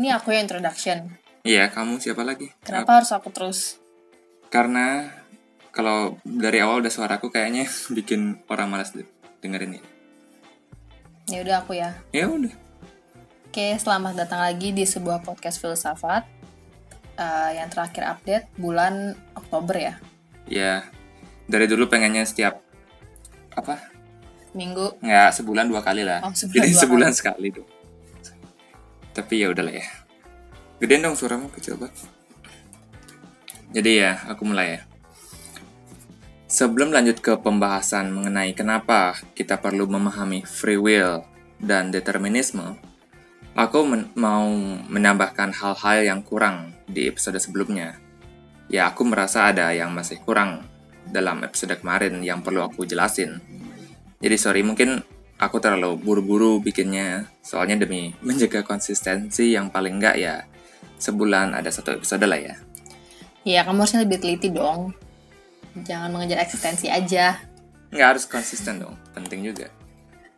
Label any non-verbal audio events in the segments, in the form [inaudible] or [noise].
Ini aku yang introduction. Iya, kamu siapa lagi? Kenapa harus aku terus? Karena kalau dari awal udah suaraku kayaknya [laughs] bikin orang malas de- dengerin ini. Ya udah aku ya. Ya udah. Oke, selamat datang lagi di sebuah podcast filsafat eh, yang terakhir update bulan Oktober ya. Ya, dari dulu pengennya setiap apa? Minggu. Nggak sebulan dua kali lah. Oh, sebulan Jadi dua [laughs] sebulan sekali tuh. Tapi ya udahlah ya. Gedein dong suaramu kecil banget. Jadi ya, aku mulai ya. Sebelum lanjut ke pembahasan mengenai kenapa kita perlu memahami free will dan determinisme, aku men- mau menambahkan hal-hal yang kurang di episode sebelumnya. Ya, aku merasa ada yang masih kurang dalam episode kemarin yang perlu aku jelasin. Jadi sorry, mungkin aku terlalu buru-buru bikinnya, soalnya demi menjaga konsistensi yang paling enggak ya sebulan ada satu episode lah ya. Ya, kamu harusnya lebih teliti dong. Jangan mengejar eksistensi aja. Nggak harus konsisten dong, penting juga.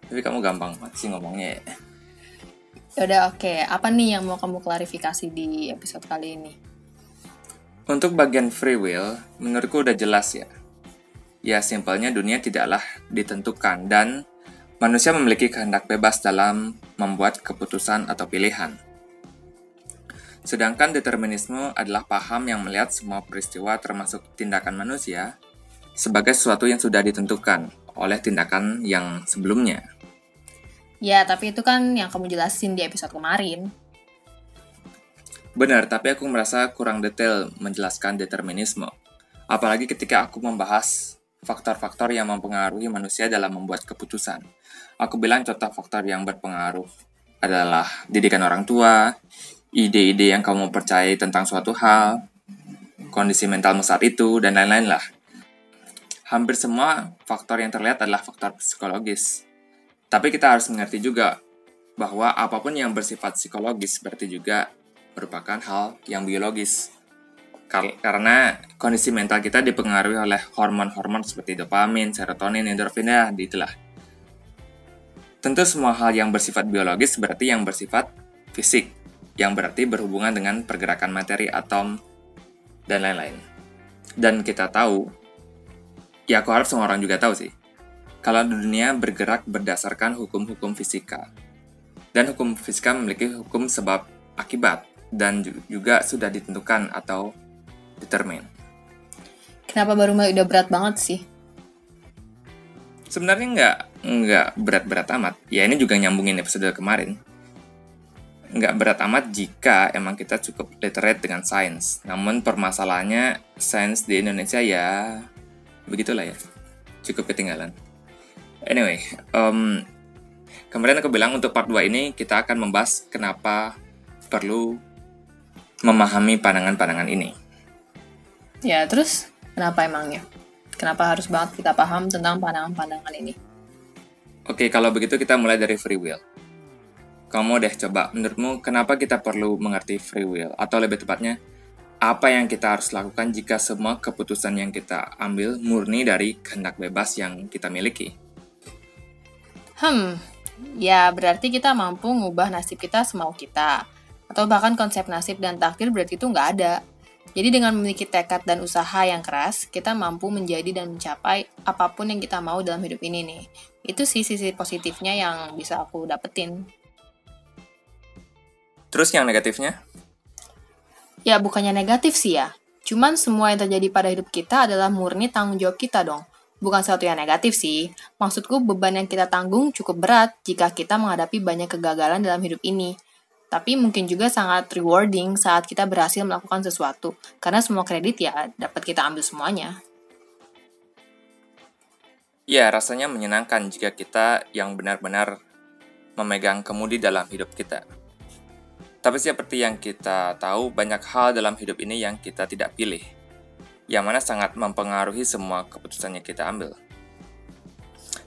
Tapi kamu gampang banget sih ngomongnya ya. Udah oke, apa nih yang mau kamu klarifikasi di episode kali ini? Untuk bagian free will, menurutku udah jelas ya. Ya, simpelnya dunia tidaklah ditentukan dan manusia memiliki kehendak bebas dalam membuat keputusan atau pilihan. Sedangkan determinisme adalah paham yang melihat semua peristiwa termasuk tindakan manusia sebagai sesuatu yang sudah ditentukan oleh tindakan yang sebelumnya. Ya, tapi itu kan yang kamu jelasin di episode kemarin. Benar, tapi aku merasa kurang detail menjelaskan determinisme. Apalagi ketika aku membahas faktor-faktor yang mempengaruhi manusia dalam membuat keputusan. Aku bilang contoh faktor yang berpengaruh adalah didikan orang tua, ide-ide yang kamu percayai tentang suatu hal, kondisi mentalmu saat itu, dan lain-lain lah. Hampir semua faktor yang terlihat adalah faktor psikologis. Tapi kita harus mengerti juga bahwa apa pun yang bersifat psikologis berarti juga merupakan hal yang biologis. Kar- karena kondisi mental kita dipengaruhi oleh hormon-hormon seperti dopamin, serotonin, endorfin, ya itulah. Tentu semua hal yang bersifat biologis berarti yang bersifat fisik, yang berarti berhubungan dengan pergerakan materi, atom, dan lain-lain. Dan kita tahu, ya aku harap semua orang juga tahu sih, kalau dunia bergerak berdasarkan hukum-hukum fisika. Dan hukum fisika memiliki hukum sebab akibat dan ju- juga sudah ditentukan atau determine. Kenapa baru mulai udah berat banget sih? Sebenarnya nggak nggak berat-berat amat. Ya ini juga nyambungin episode kemarin. Nggak berat amat jika emang kita cukup literate dengan sains. Namun permasalahannya sains di Indonesia ya begitulah ya. Cukup ketinggalan. Anyway, em, kemarin aku bilang untuk part 2 ini kita akan membahas kenapa perlu memahami pandangan-pandangan ini. Ya, terus kenapa emangnya? Kenapa harus banget kita paham tentang pandangan-pandangan ini? Oke, kalau begitu kita mulai dari free will. Kamu deh coba, menurutmu kenapa kita perlu mengerti free will? Atau lebih tepatnya, apa yang kita harus lakukan jika semua keputusan yang kita ambil murni dari kehendak bebas yang kita miliki? Hmm, ya berarti kita mampu ngubah nasib kita semau kita. Atau bahkan konsep nasib dan takdir berarti itu nggak ada. Jadi dengan memiliki tekad dan usaha yang keras, kita mampu menjadi dan mencapai apa pun yang kita mau dalam hidup ini nih. Itu sih sisi positifnya yang bisa aku dapetin. Terus yang negatifnya? Ya bukannya negatif sih ya. Cuman semua yang terjadi pada hidup kita adalah murni tanggung jawab kita dong. Bukan sesuatu yang negatif sih. Maksudku beban yang kita tanggung cukup berat jika kita menghadapi banyak kegagalan dalam hidup ini. Tapi mungkin juga sangat rewarding saat kita berhasil melakukan sesuatu. Karena semua kredit ya dapat kita ambil semuanya. Ya, rasanya menyenangkan jika kita yang benar-benar memegang kemudi dalam hidup kita. Tapi seperti yang kita tahu, banyak hal dalam hidup ini yang kita tidak pilih, yang mana sangat mempengaruhi semua keputusan yang kita ambil.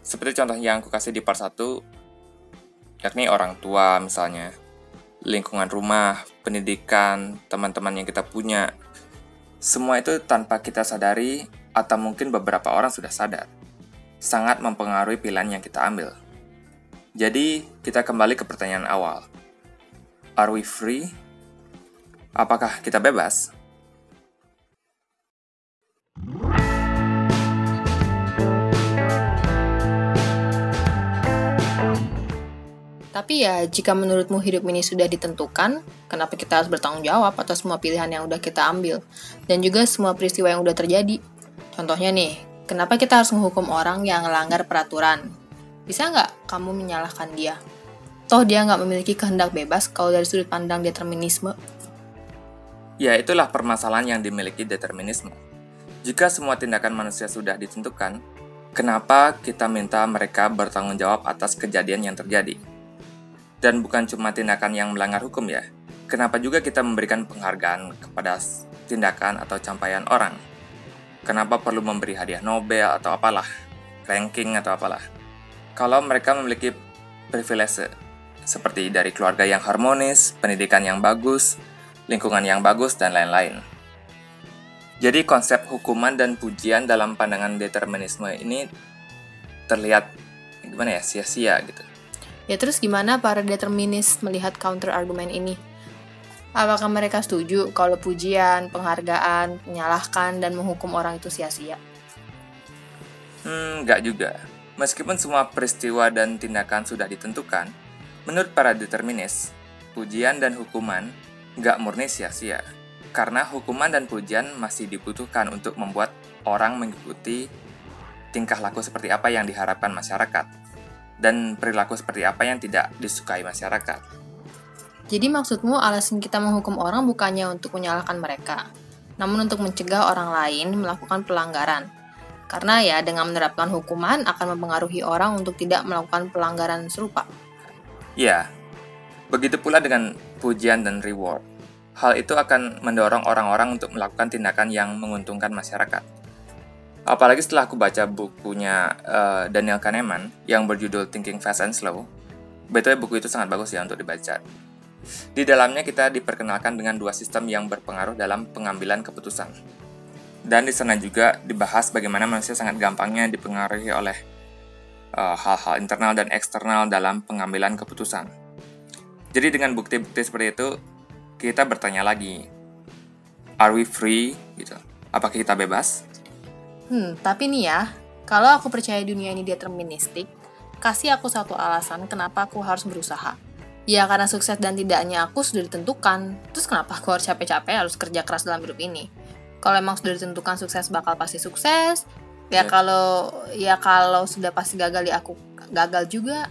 Seperti contoh yang aku kasih di part 1, yakni orang tua misalnya, lingkungan rumah, pendidikan, teman-teman yang kita punya, semua itu tanpa kita sadari atau mungkin beberapa orang sudah sadar, sangat mempengaruhi pilihan yang kita ambil. Jadi, kita kembali ke pertanyaan awal. Are we free Apakah kita bebas? Tapi ya, jika menurutmu hidup ini sudah ditentukan, kenapa kita harus bertanggung jawab atas semua pilihan yang udah kita ambil? Dan juga semua peristiwa yang udah terjadi. Contohnya nih, kenapa kita harus menghukum orang yang melanggar peraturan? Bisa nggak kamu menyalahkan dia? Toh dia nggak memiliki kehendak bebas kalau dari sudut pandang determinisme. Ya, itulah permasalahan yang dimiliki determinisme. Jika semua tindakan manusia sudah ditentukan, kenapa kita minta mereka bertanggung jawab atas kejadian yang terjadi? Dan bukan cuma tindakan yang melanggar hukum ya. Kenapa juga kita memberikan penghargaan kepada tindakan atau campaian orang? Kenapa perlu memberi hadiah Nobel atau apalah, ranking atau apalah? Kalau mereka memiliki privilege seperti dari keluarga yang harmonis, pendidikan yang bagus, lingkungan yang bagus, dan lain-lain. Jadi konsep hukuman dan pujian dalam pandangan determinisme ini terlihat gimana ya sia-sia gitu. Ya terus gimana para determinis melihat counter argumen ini? Apakah mereka setuju kalau pujian, penghargaan, menyalahkan, dan menghukum orang itu sia-sia? Hmm, nggak juga. Meskipun semua peristiwa dan tindakan sudah ditentukan, menurut para determinis, pujian dan hukuman nggak murni sia-sia. Karena hukuman dan pujian masih dibutuhkan untuk membuat orang mengikuti tingkah laku seperti apa yang diharapkan masyarakat dan perilaku seperti apa yang tidak disukai masyarakat. Jadi maksudmu alasan kita menghukum orang bukannya untuk menyalahkan mereka, namun untuk mencegah orang lain melakukan pelanggaran. Karena ya dengan menerapkan hukuman akan mempengaruhi orang untuk tidak melakukan pelanggaran serupa. Ya, begitu pula dengan pujian dan reward. Hal itu akan mendorong orang-orang untuk melakukan tindakan yang menguntungkan masyarakat. Apalagi setelah aku baca bukunya uh, Daniel Kahneman yang berjudul Thinking Fast and Slow. Betulnya buku itu sangat bagus ya untuk dibaca. Di dalamnya kita diperkenalkan dengan dua sistem yang berpengaruh dalam pengambilan keputusan. Dan di sana juga dibahas bagaimana manusia sangat gampangnya dipengaruhi oleh eh, hal-hal uh, internal dan eksternal dalam pengambilan keputusan. Jadi dengan bukti-bukti seperti itu, kita bertanya lagi, are we free? Gitu. Apakah kita bebas? Hmm, tapi nih ya, kalau aku percaya dunia ini deterministik, kasih aku satu alasan kenapa aku harus berusaha. Ya karena sukses dan tidaknya aku sudah ditentukan. Terus kenapa aku harus capek-capek harus kerja keras dalam hidup ini? Kalau emang sudah ditentukan sukses bakal pasti sukses. Ya, ya. kalau ya kalau sudah pasti gagal ya aku gagal juga.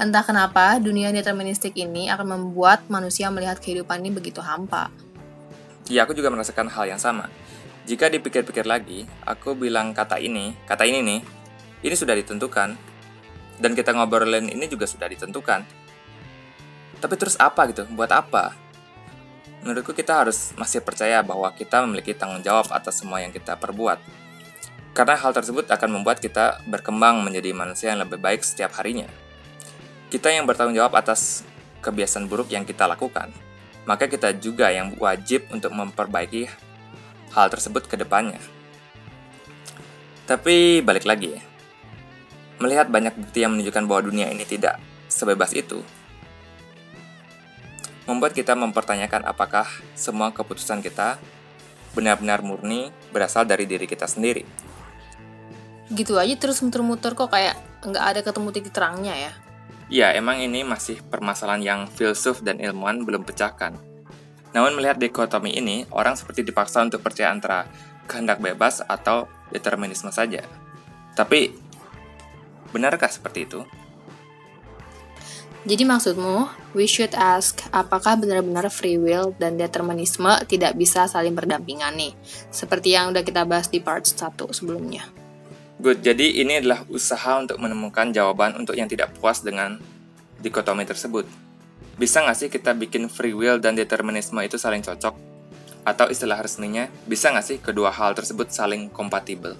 Entah kenapa dunia deterministik ini akan membuat manusia melihat kehidupan ini begitu hampa. Ya aku juga merasakan hal yang sama jika dipikir-pikir lagi, aku bilang kata ini, kata ini nih, ini sudah ditentukan. Dan kita ngobrolin ini juga sudah ditentukan. Tapi terus apa gitu? Buat apa? Menurutku kita harus masih percaya bahwa kita memiliki tanggung jawab atas semua yang kita perbuat. Karena hal tersebut akan membuat kita berkembang menjadi manusia yang lebih baik setiap harinya. Kita yang bertanggung jawab atas kebiasaan buruk yang kita lakukan, maka kita juga yang wajib untuk memperbaiki hal tersebut ke depannya. Tapi balik lagi ya, melihat banyak bukti yang menunjukkan bahwa dunia ini tidak sebebas itu, membuat kita mempertanyakan apakah semua keputusan kita benar-benar murni berasal dari diri kita sendiri. Gitu aja terus muter-muter kok kayak nggak ada ketemu titik terangnya ya. Ya, emang ini masih permasalahan yang filsuf dan ilmuwan belum pecahkan. Namun melihat dikotomi ini, orang seperti dipaksa untuk percaya antara kehendak bebas atau determinisme saja. Tapi, benarkah seperti itu? Jadi maksudmu, we should ask, apakah benar-benar free will dan determinisme tidak bisa saling berdampingan nih? Seperti yang udah kita bahas di part 1 sebelumnya. Good, jadi ini adalah usaha untuk menemukan jawaban untuk yang tidak puas dengan dikotomi tersebut. Bisa nggak sih kita bikin free will dan determinisme itu saling cocok? Atau istilah resminya, bisa nggak sih kedua hal tersebut saling kompatibel?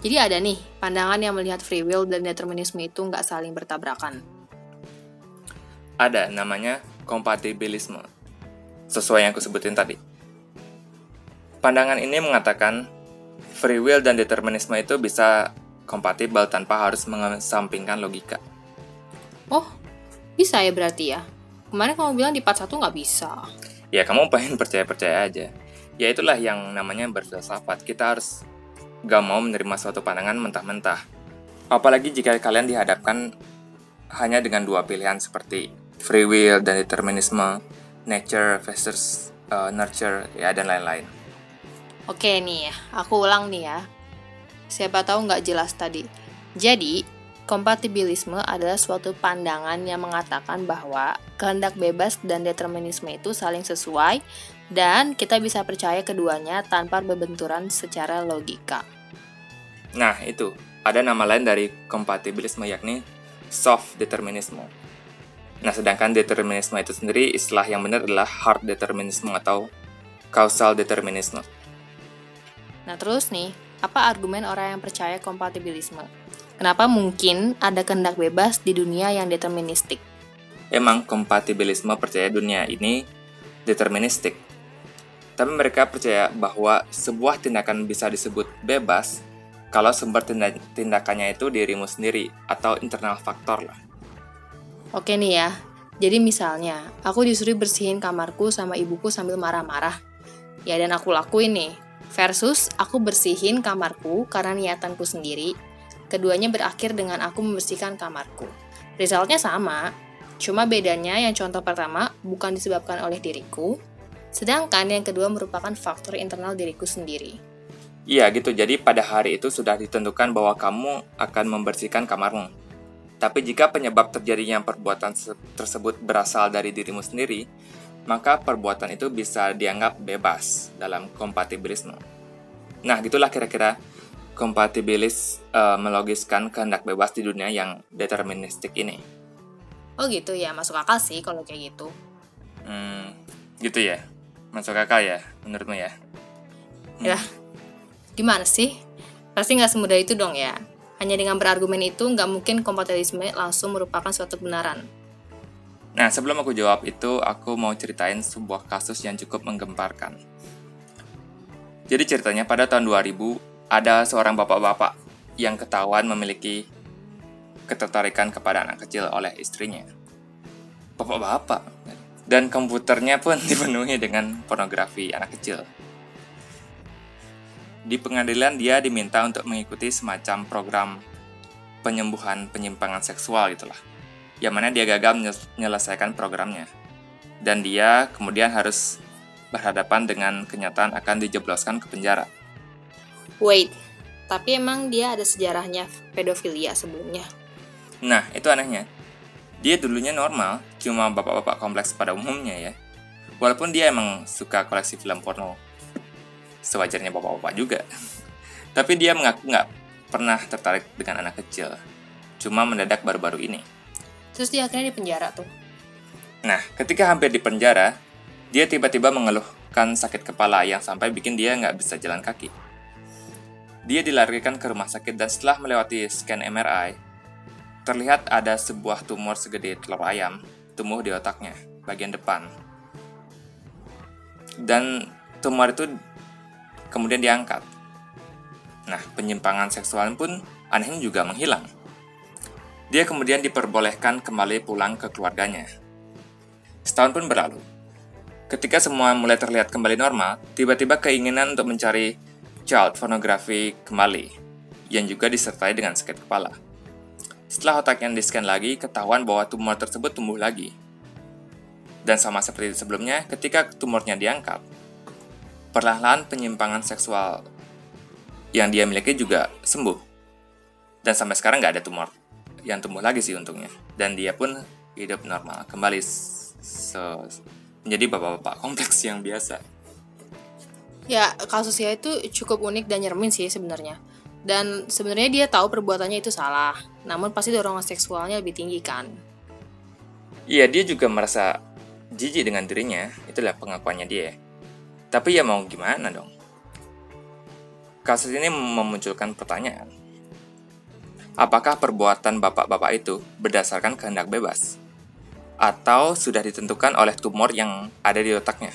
Jadi ada nih, pandangan yang melihat free will dan determinisme itu nggak saling bertabrakan. Ada, namanya kompatibilisme. Sesuai yang aku sebutin tadi. Pandangan ini mengatakan free will dan determinisme itu bisa kompatibel tanpa harus mengesampingkan logika. Oh, bisa ya berarti ya? Kemarin kamu bilang di part 1 nggak bisa. Ya kamu [laughs] pengen percaya-percaya aja. Ya itulah yang namanya berfilsafat. Kita harus gak mau menerima suatu pandangan mentah-mentah. Apalagi jika kalian dihadapkan hanya dengan dua pilihan seperti free will dan determinisme, nature versus uh, nurture, ya dan lain-lain. Oke nih ya, aku ulang nih ya. Siapa tahu nggak jelas tadi. Jadi, kompatibilisme adalah suatu pandangan yang mengatakan bahwa kehendak bebas dan determinisme itu saling sesuai dan kita bisa percaya keduanya tanpa berbenturan secara logika. Nah, itu. Ada nama lain dari kompatibilisme yakni soft determinisme. Nah, sedangkan determinisme itu sendiri istilah yang benar adalah hard determinisme atau causal determinisme. Nah, terus nih, apa argumen orang yang percaya kompatibilisme? Kenapa mungkin ada kehendak bebas di dunia yang deterministik? Emang kompatibilisme percaya dunia ini deterministik. Tapi mereka percaya bahwa sebuah tindakan bisa disebut bebas kalau sumber tindakannya itu dirimu sendiri atau internal faktor lah. Oke nih ya, jadi misalnya aku disuruh bersihin kamarku sama ibuku sambil marah-marah. Ya dan aku lakuin nih. Versus aku bersihin kamarku karena niatanku sendiri. Keduanya berakhir dengan aku membersihkan kamarku. Resultnya sama, cuma bedanya yang contoh pertama bukan disebabkan oleh diriku, sedangkan yang kedua merupakan faktor internal diriku sendiri. Iya gitu, jadi pada hari itu sudah ditentukan bahwa kamu akan membersihkan kamarmu. Tapi jika penyebab terjadinya perbuatan tersebut berasal dari dirimu sendiri, maka perbuatan itu bisa dianggap bebas dalam kompatibilisme. Nah, gitulah kira-kira kompatibilis uh, melogiskan kehendak bebas di dunia yang deterministik ini. Oh gitu ya, masuk akal sih kalau kayak gitu. Hmm, gitu ya, masuk akal ya, menurutmu ya? Hmm. Ya, gimana sih? Pasti nggak semudah itu dong ya. Hanya dengan berargumen itu, nggak mungkin kompatibilisme langsung merupakan suatu kebenaran. Nah, sebelum aku jawab itu, aku mau ceritain sebuah kasus yang cukup menggemparkan. Jadi ceritanya pada tahun 2000, ada seorang bapak-bapak yang ketahuan memiliki ketertarikan kepada anak kecil oleh istrinya. Bapak-bapak. Dan komputernya pun [laughs] dipenuhi dengan pornografi anak kecil. Di pengadilan dia diminta untuk mengikuti semacam program penyembuhan penyimpangan seksual gitulah yang mana dia gagal menyelesaikan programnya. Dan dia kemudian harus berhadapan dengan kenyataan akan dijebloskan ke penjara. Wait, tapi emang dia ada sejarahnya pedofilia sebelumnya? Nah, itu anehnya. Dia dulunya normal, cuma bapak-bapak kompleks pada umumnya ya. Walaupun dia emang suka koleksi film porno. Sewajarnya bapak-bapak juga. [laughs] Tapi dia mengaku nggak pernah tertarik dengan anak kecil. Cuma mendadak baru-baru ini. Terus dia akhirnya di penjara tuh. Nah, ketika hampir di penjara, dia tiba-tiba mengeluhkan sakit kepala yang sampai bikin dia nggak bisa jalan kaki. Dia dilarikan ke rumah sakit dan setelah melewati scan MRI, terlihat ada sebuah tumor segede telur ayam tumbuh di otaknya, bagian depan. Dan tumor itu kemudian diangkat. Nah, penyimpangan seksual pun anehnya juga menghilang. Dia kemudian diperbolehkan kembali pulang ke keluarganya. Setahun pun berlalu. Ketika semua mulai terlihat kembali normal, tiba-tiba keinginan untuk mencari child pornography kembali, yang juga disertai dengan sakit kepala. Setelah otaknya di-scan lagi, ketahuan bahwa tumor tersebut tumbuh lagi. Dan sama seperti sebelumnya, ketika tumornya diangkat, perlahan-lahan penyimpangan seksual yang dia miliki juga sembuh. Dan sampai sekarang nggak ada tumor yang tumbuh lagi sih untungnya dan dia pun hidup normal kembali menjadi bapak-bapak kompleks yang biasa ya kasusnya itu cukup unik dan nyermin sih sebenarnya. Dan sebenarnya dia tahu perbuatannya itu salah. Namun pasti dorongan seksualnya lebih tinggi kan. Iya dia juga merasa jijik dengan dirinya. Itulah pengakuannya dia. Tapi ya mau gimana dong? Kasus ini memunculkan pertanyaan. Apakah perbuatan bapak-bapak itu berdasarkan kehendak bebas? Atau sudah ditentukan oleh tumor yang ada di otaknya?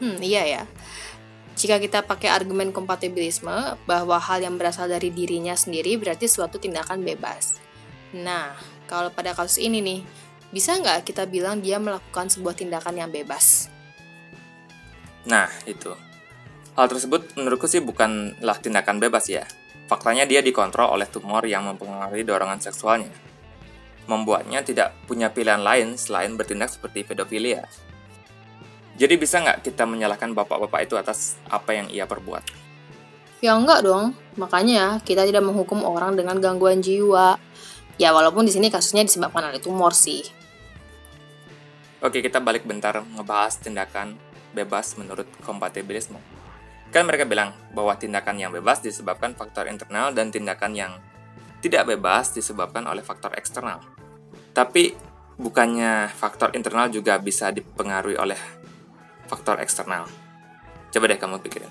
Hmm, iya ya. Jika kita pakai argumen kompatibilisme bahwa hal yang berasal dari dirinya sendiri berarti suatu tindakan bebas. Nah, kalau pada kasus ini nih, bisa nggak kita bilang dia melakukan sebuah tindakan yang bebas? Nah, itu. Hal tersebut menurutku sih bukanlah tindakan bebas ya. Faktanya dia dikontrol oleh tumor yang mempengaruhi dorongan seksualnya. Membuatnya tidak punya pilihan lain selain bertindak seperti pedofilia. Jadi bisa nggak kita menyalahkan bapak-bapak itu atas apa yang ia perbuat? Ya enggak dong, makanya kita tidak menghukum orang dengan gangguan jiwa. Ya walaupun di sini kasusnya disebabkan oleh tumor sih. Oke, kita balik bentar ngebahas tindakan bebas menurut kompatibilisme. Kan mereka bilang bahwa tindakan yang bebas disebabkan faktor internal dan tindakan yang tidak bebas disebabkan oleh faktor eksternal. Tapi bukannya faktor internal juga bisa dipengaruhi oleh faktor eksternal? Coba deh kamu pikirin.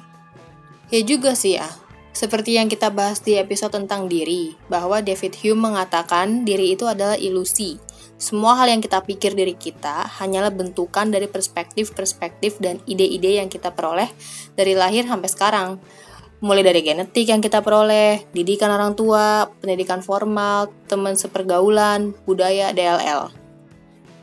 Ya juga sih ya. Seperti yang kita bahas di episode tentang diri, bahwa David Hume mengatakan diri itu adalah ilusi. Semua hal yang kita pikir diri kita hanyalah bentukan dari perspektif-perspektif dan ide-ide yang kita peroleh dari lahir sampai sekarang. Mulai dari genetik yang kita peroleh, didikan orang tua, pendidikan formal, teman sepergaulan, budaya, DLL.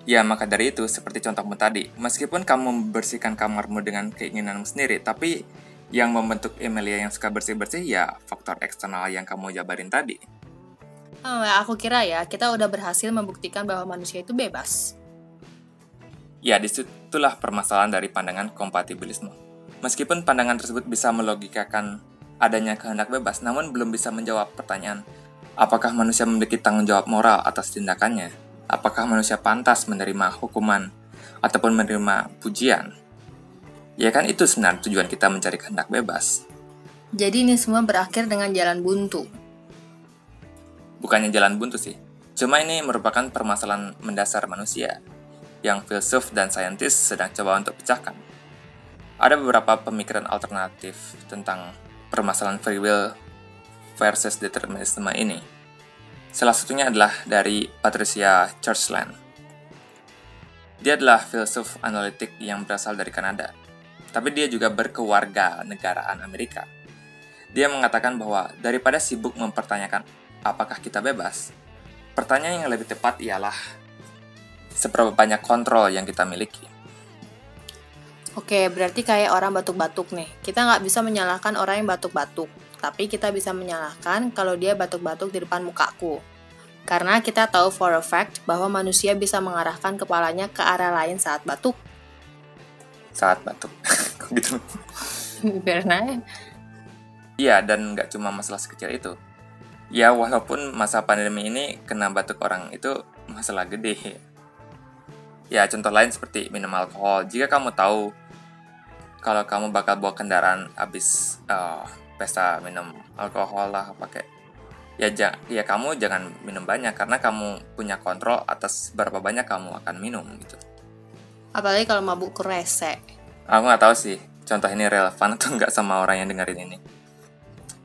Ya, maka dari itu, seperti contohmu tadi, meskipun kamu membersihkan kamarmu dengan keinginanmu sendiri, tapi yang membentuk Emilia yang suka bersih-bersih ya faktor eksternal yang kamu jabarin tadi. Oh, aku kira ya, kita udah berhasil membuktikan bahwa manusia itu bebas. Ya, di situlah permasalahan dari pandangan kompatibilisme. Meskipun pandangan tersebut bisa melogikakan adanya kehendak bebas, namun belum bisa menjawab pertanyaan, apakah manusia memiliki tanggung jawab moral atas tindakannya? Apakah manusia pantas menerima hukuman ataupun menerima pujian? Ya kan itu sebenarnya tujuan kita mencari kehendak bebas. Jadi ini semua berakhir dengan jalan buntu. Bukannya jalan buntu sih. Cuma ini merupakan permasalahan mendasar manusia yang filsuf dan saintis sedang coba untuk pecahkan. Ada beberapa pemikiran alternatif tentang permasalahan free will versus determinisme ini. Salah satunya adalah dari Patricia Churchland. Dia adalah filsuf analitik yang berasal dari Kanada tapi dia juga berkewarga negaraan Amerika. Dia mengatakan bahwa daripada sibuk mempertanyakan apakah kita bebas, pertanyaan yang lebih tepat ialah seberapa banyak kontrol yang kita miliki. Oke, berarti kayak orang batuk-batuk nih. Kita nggak bisa menyalahkan orang yang batuk-batuk, tapi kita bisa menyalahkan kalau dia batuk-batuk di depan mukaku. Karena kita tahu for a fact bahwa manusia bisa mengarahkan kepalanya ke arah lain saat batuk. Saat batuk. [laughs] Gitu? [laughs] Karena iya dan nggak cuma masalah sekecil itu. Ya walaupun masa pandemi ini kena batuk orang itu masalah gede. Ya contoh lain seperti minum alkohol. Jika kamu tahu kalau kamu bakal bawa kendaraan habis uh, pesta minum alkohol lah pakai ya ja, ya kamu jangan minum banyak karena kamu punya kontrol atas berapa banyak kamu akan minum gitu Apalagi kalau mabuk rese. Aku nggak tahu sih, contoh ini relevan atau nggak sama orang yang dengerin ini.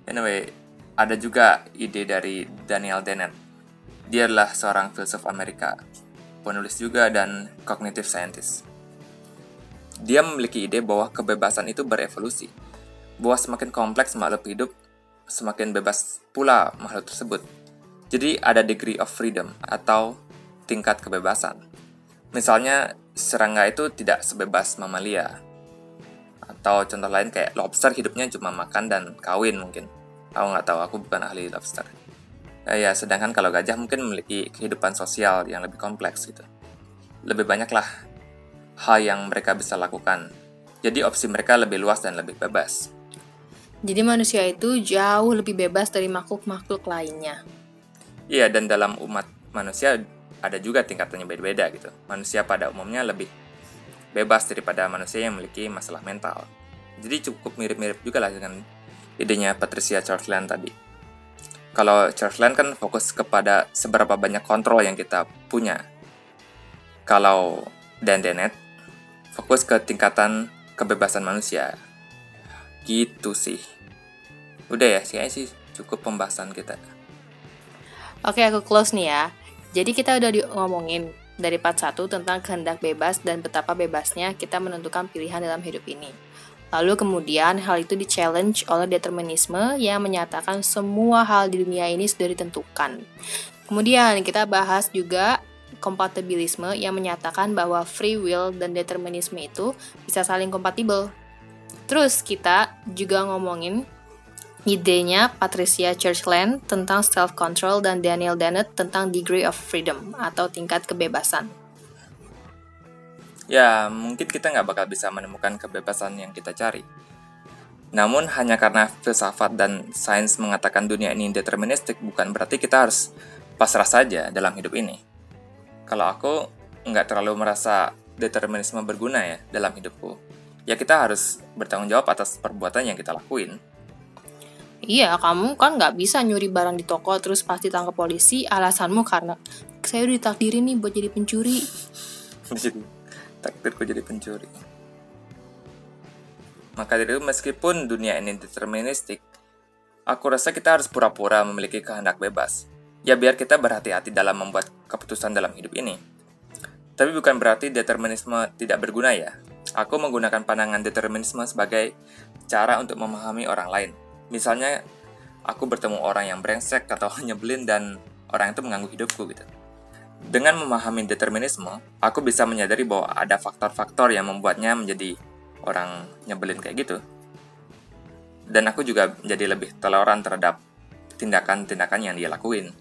Anyway, ada juga ide dari Daniel Dennett. Dia adalah seorang filsuf Amerika, penulis juga dan cognitive scientist. Dia memiliki ide bahwa kebebasan itu berevolusi, bahwa semakin kompleks makhluk hidup, semakin bebas pula makhluk tersebut. Jadi ada degree of freedom atau tingkat kebebasan. Misalnya serangga itu tidak sebebas mamalia. Atau contoh lain kayak lobster hidupnya cuma makan dan kawin mungkin. Aku nggak tahu, aku bukan ahli lobster. Ya, ya, sedangkan kalau gajah mungkin memiliki kehidupan sosial yang lebih kompleks gitu. Lebih banyaklah hal yang mereka bisa lakukan. Jadi opsi mereka lebih luas dan lebih bebas. Jadi manusia itu jauh lebih bebas dari makhluk-makhluk lainnya. Iya, dan dalam umat manusia ada juga tingkatannya beda-beda gitu. Manusia pada umumnya lebih bebas daripada manusia yang memiliki masalah mental. Jadi cukup mirip-mirip juga lah dengan idenya Patricia Churchland tadi. Kalau Churchland kan fokus kepada seberapa banyak kontrol yang kita punya. Kalau Dan Dennett fokus ke tingkatan kebebasan manusia. Gitu sih. Udah ya, sih cukup pembahasan kita. Oke, aku close nih ya. Jadi kita udah ngomongin dari part 1 tentang kehendak bebas dan betapa bebasnya kita menentukan pilihan dalam hidup ini. Lalu kemudian hal itu di-challenge oleh determinisme yang menyatakan semua hal di dunia ini sudah ditentukan. Kemudian kita bahas juga kompatibilisme yang menyatakan bahwa free will dan determinisme itu bisa saling kompatibel. Terus kita juga ngomongin idenya Patricia Churchland tentang self-control dan Daniel Dennett tentang degree of freedom atau tingkat kebebasan. Ya, mungkin kita nggak bakal bisa menemukan kebebasan yang kita cari. Namun, hanya karena filsafat dan sains mengatakan dunia ini deterministik bukan berarti kita harus pasrah saja dalam hidup ini. Kalau aku nggak terlalu merasa determinisme berguna ya dalam hidupku, ya kita harus bertanggung jawab atas perbuatan yang kita lakuin. Iya, kamu kan nggak bisa nyuri barang di toko terus pasti tangkap polisi alasanmu karena saya udah ditakdirin nih buat jadi pencuri. [laughs] takdirku jadi pencuri. Maka dari itu meskipun dunia ini deterministik, aku rasa kita harus pura-pura memiliki kehendak bebas. Ya biar kita berhati-hati dalam membuat keputusan dalam hidup ini. Tapi bukan berarti determinisme tidak berguna ya. Aku menggunakan pandangan determinisme sebagai cara untuk memahami orang lain. Misalnya, aku bertemu orang yang brengsek atau [laughs] nyebelin dan orang itu mengganggu hidupku gitu. Dengan memahami determinisme, aku bisa menyadari bahwa ada faktor-faktor yang membuatnya menjadi orang nyebelin kayak gitu. Dan aku juga menjadi lebih toleran terhadap tindakan-tindakan yang dia lakuin.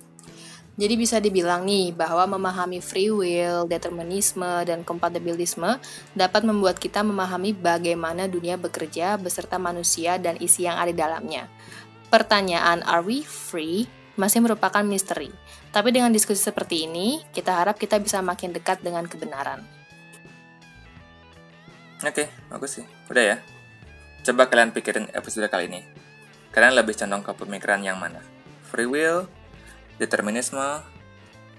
Jadi bisa dibilang nih bahwa memahami free will, determinisme, dan kompatibilisme dapat membuat kita memahami bagaimana dunia bekerja beserta manusia dan isi yang ada di dalamnya. Pertanyaan are we free masih merupakan misteri. Tapi dengan diskusi seperti ini, kita harap kita bisa makin dekat dengan kebenaran. Oke, bagus sih. Udah ya. Coba kalian pikirin episode kali ini. Kalian lebih condong ke pemikiran yang mana? Free will, determinisme,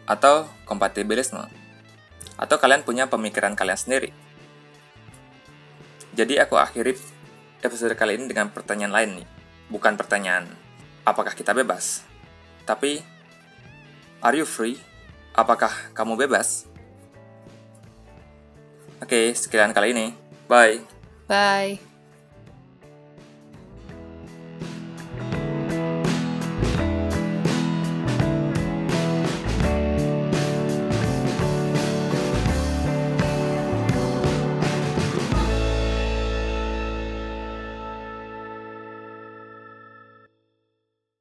atau kompatibilisme? Atau kalian punya pemikiran kalian sendiri? Jadi aku akhiri episode kali ini dengan pertanyaan lain nih. Bukan pertanyaan, apakah kita bebas? Tapi, are you free? Apakah kamu bebas? Oke, sekian kali ini. Bye. Bye.